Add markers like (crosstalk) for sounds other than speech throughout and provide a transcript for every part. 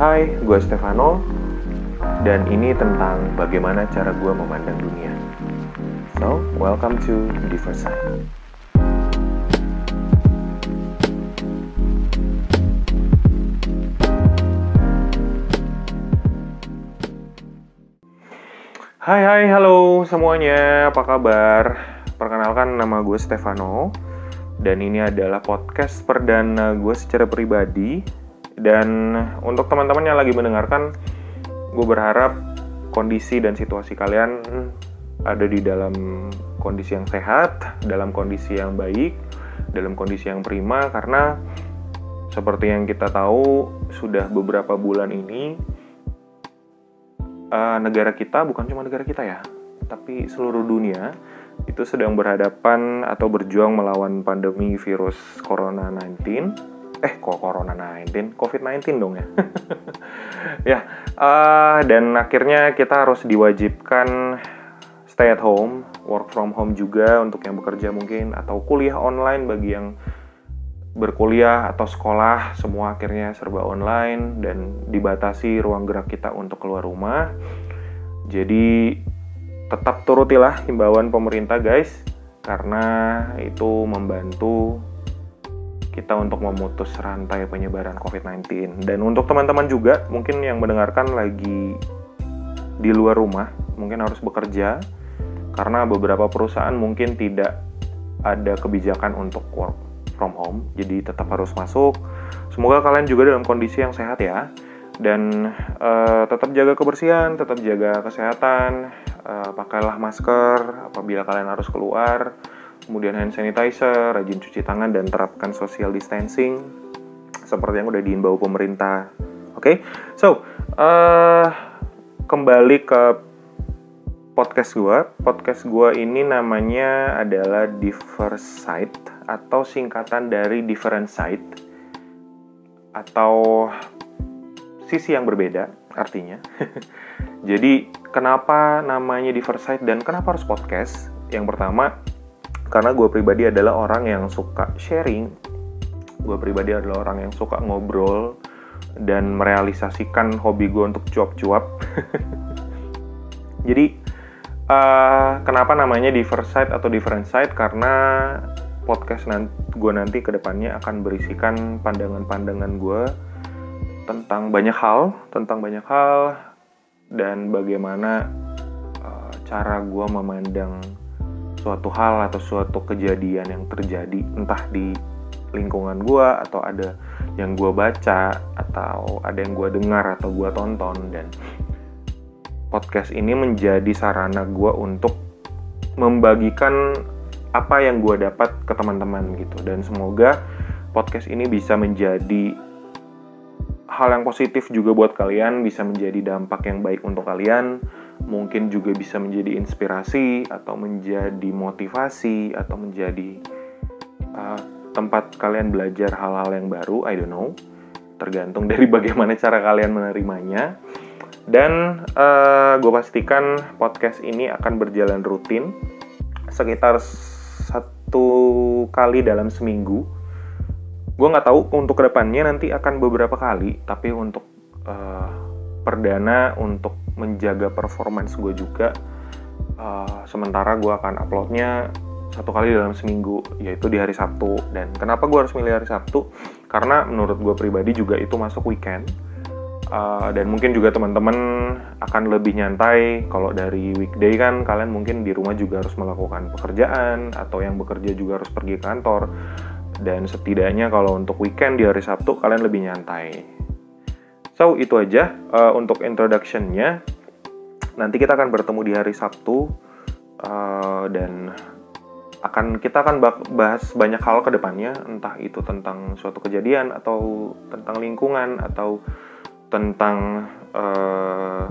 Hai, gue Stefano, dan ini tentang bagaimana cara gue memandang dunia. So, welcome to Different Side. Hai hai halo semuanya, apa kabar? Perkenalkan nama gue Stefano Dan ini adalah podcast perdana gue secara pribadi Dan untuk teman-teman yang lagi mendengarkan Gue berharap kondisi dan situasi kalian ada di dalam kondisi yang sehat Dalam kondisi yang baik Dalam kondisi yang prima Karena seperti yang kita tahu sudah beberapa bulan ini uh, negara kita bukan cuma negara kita ya, tapi seluruh dunia itu sedang berhadapan atau berjuang melawan pandemi virus Corona 19. Eh, kok Corona 19? COVID-19 dong ya. (laughs) ya, uh, dan akhirnya kita harus diwajibkan stay at home, work from home juga untuk yang bekerja mungkin atau kuliah online bagi yang berkuliah atau sekolah semua akhirnya serba online dan dibatasi ruang gerak kita untuk keluar rumah. Jadi tetap turutilah himbauan pemerintah guys karena itu membantu kita untuk memutus rantai penyebaran COVID-19. Dan untuk teman-teman juga mungkin yang mendengarkan lagi di luar rumah, mungkin harus bekerja karena beberapa perusahaan mungkin tidak ada kebijakan untuk work from home, jadi tetap harus masuk. Semoga kalian juga dalam kondisi yang sehat ya, dan uh, tetap jaga kebersihan, tetap jaga kesehatan, uh, pakailah masker apabila kalian harus keluar, kemudian hand sanitizer, rajin cuci tangan dan terapkan social distancing seperti yang udah diimbau pemerintah. Oke, okay? so uh, kembali ke podcast gue. Podcast gue ini namanya adalah Diversite atau singkatan dari different side atau sisi yang berbeda artinya. (laughs) Jadi kenapa namanya side dan kenapa harus podcast? Yang pertama karena gue pribadi adalah orang yang suka sharing. Gue pribadi adalah orang yang suka ngobrol dan merealisasikan hobi gue untuk cuap-cuap. (laughs) Jadi uh, kenapa namanya side atau different side? Karena podcast nanti gue nanti ke depannya akan berisikan pandangan-pandangan gue tentang banyak hal, tentang banyak hal dan bagaimana uh, cara gue memandang suatu hal atau suatu kejadian yang terjadi entah di lingkungan gue atau ada yang gue baca atau ada yang gue dengar atau gue tonton. Dan podcast ini menjadi sarana gue untuk membagikan apa yang gue dapat ke teman-teman gitu. Dan semoga podcast ini bisa menjadi hal yang positif juga buat kalian bisa menjadi dampak yang baik untuk kalian mungkin juga bisa menjadi inspirasi atau menjadi motivasi atau menjadi uh, tempat kalian belajar hal-hal yang baru I don't know tergantung dari (laughs) bagaimana cara kalian menerimanya dan uh, gue pastikan podcast ini akan berjalan rutin sekitar satu kali dalam seminggu. Gue nggak tahu untuk ke depannya nanti akan beberapa kali, tapi untuk uh, perdana untuk menjaga performance gue juga, uh, sementara gue akan uploadnya satu kali dalam seminggu, yaitu di hari Sabtu. Dan kenapa gue harus milih hari Sabtu? Karena menurut gue pribadi juga itu masuk weekend Uh, dan mungkin juga teman-teman akan lebih nyantai kalau dari weekday kan kalian mungkin di rumah juga harus melakukan pekerjaan atau yang bekerja juga harus pergi kantor dan setidaknya kalau untuk weekend di hari Sabtu kalian lebih nyantai. So itu aja uh, untuk introductionnya. Nanti kita akan bertemu di hari Sabtu uh, dan akan kita akan bahas banyak hal ke depannya. Entah itu tentang suatu kejadian atau tentang lingkungan atau tentang uh,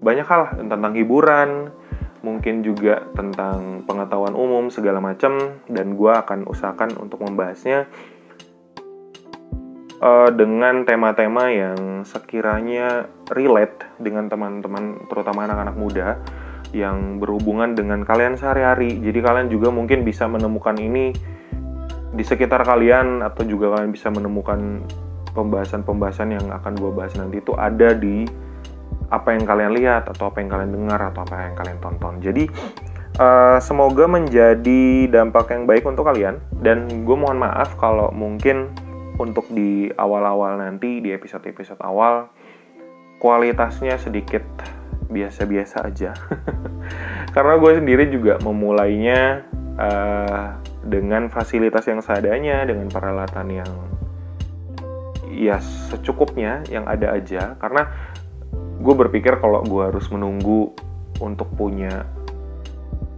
banyak hal. Tentang hiburan mungkin juga tentang pengetahuan umum segala macam dan gue akan usahakan untuk membahasnya uh, dengan tema-tema yang sekiranya relate dengan teman-teman terutama anak-anak muda yang berhubungan dengan kalian sehari-hari. Jadi kalian juga mungkin bisa menemukan ini di sekitar kalian atau juga kalian bisa menemukan pembahasan-pembahasan yang akan gue bahas nanti. Itu ada di apa yang kalian lihat atau apa yang kalian dengar atau apa yang kalian tonton. Jadi uh, semoga menjadi dampak yang baik untuk kalian. Dan gue mohon maaf kalau mungkin untuk di awal-awal nanti di episode-episode awal kualitasnya sedikit biasa-biasa aja. (laughs) Karena gue sendiri juga memulainya uh, dengan fasilitas yang seadanya dengan peralatan yang ya secukupnya yang ada aja. Karena gue berpikir kalau gue harus menunggu untuk punya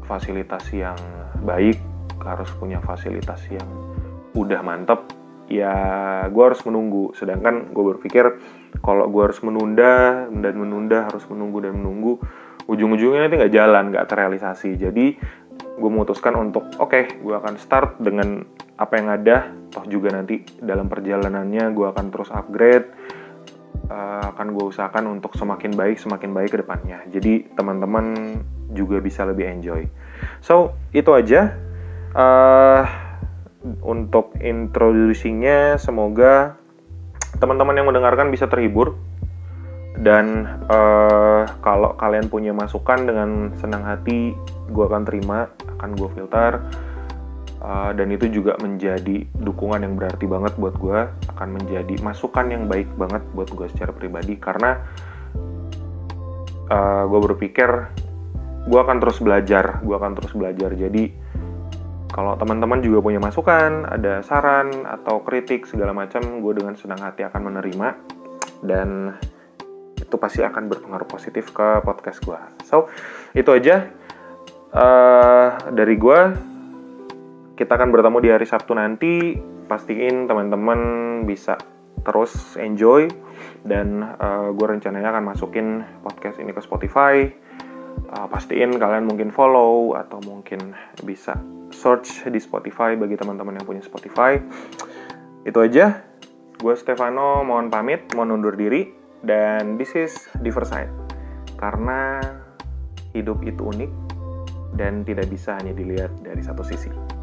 fasilitas yang baik harus punya fasilitas yang udah mantep ya gue harus menunggu. Sedangkan gue berpikir kalau gue harus menunda dan menunda harus menunggu dan menunggu ujung-ujungnya nanti nggak jalan nggak terrealisasi. Jadi gue memutuskan untuk oke okay, gue akan start dengan apa yang ada. Toh juga nanti dalam perjalanannya gue akan terus upgrade uh, akan gue usahakan untuk semakin baik semakin baik ke depannya. Jadi teman-teman juga bisa lebih enjoy. So itu aja. Uh, untuk introducingnya semoga teman-teman yang mendengarkan bisa terhibur. Dan uh, kalau kalian punya masukan dengan senang hati gue akan terima akan gue filter. Uh, dan itu juga menjadi dukungan yang berarti banget buat gue akan menjadi masukan yang baik banget buat gue secara pribadi. Karena uh, gue berpikir gue akan terus belajar gue akan terus belajar. Jadi kalau teman-teman juga punya masukan, ada saran atau kritik segala macam, gue dengan senang hati akan menerima dan itu pasti akan berpengaruh positif ke podcast gue. So itu aja uh, dari gue. Kita akan bertemu di hari Sabtu nanti. Pastiin teman-teman bisa terus enjoy dan uh, gue rencananya akan masukin podcast ini ke Spotify. Uh, pastiin kalian mungkin follow atau mungkin bisa search di Spotify bagi teman-teman yang punya Spotify. Itu aja. Gue Stefano, mohon pamit, mohon undur diri. Dan this is Diverside. Karena hidup itu unik dan tidak bisa hanya dilihat dari satu sisi.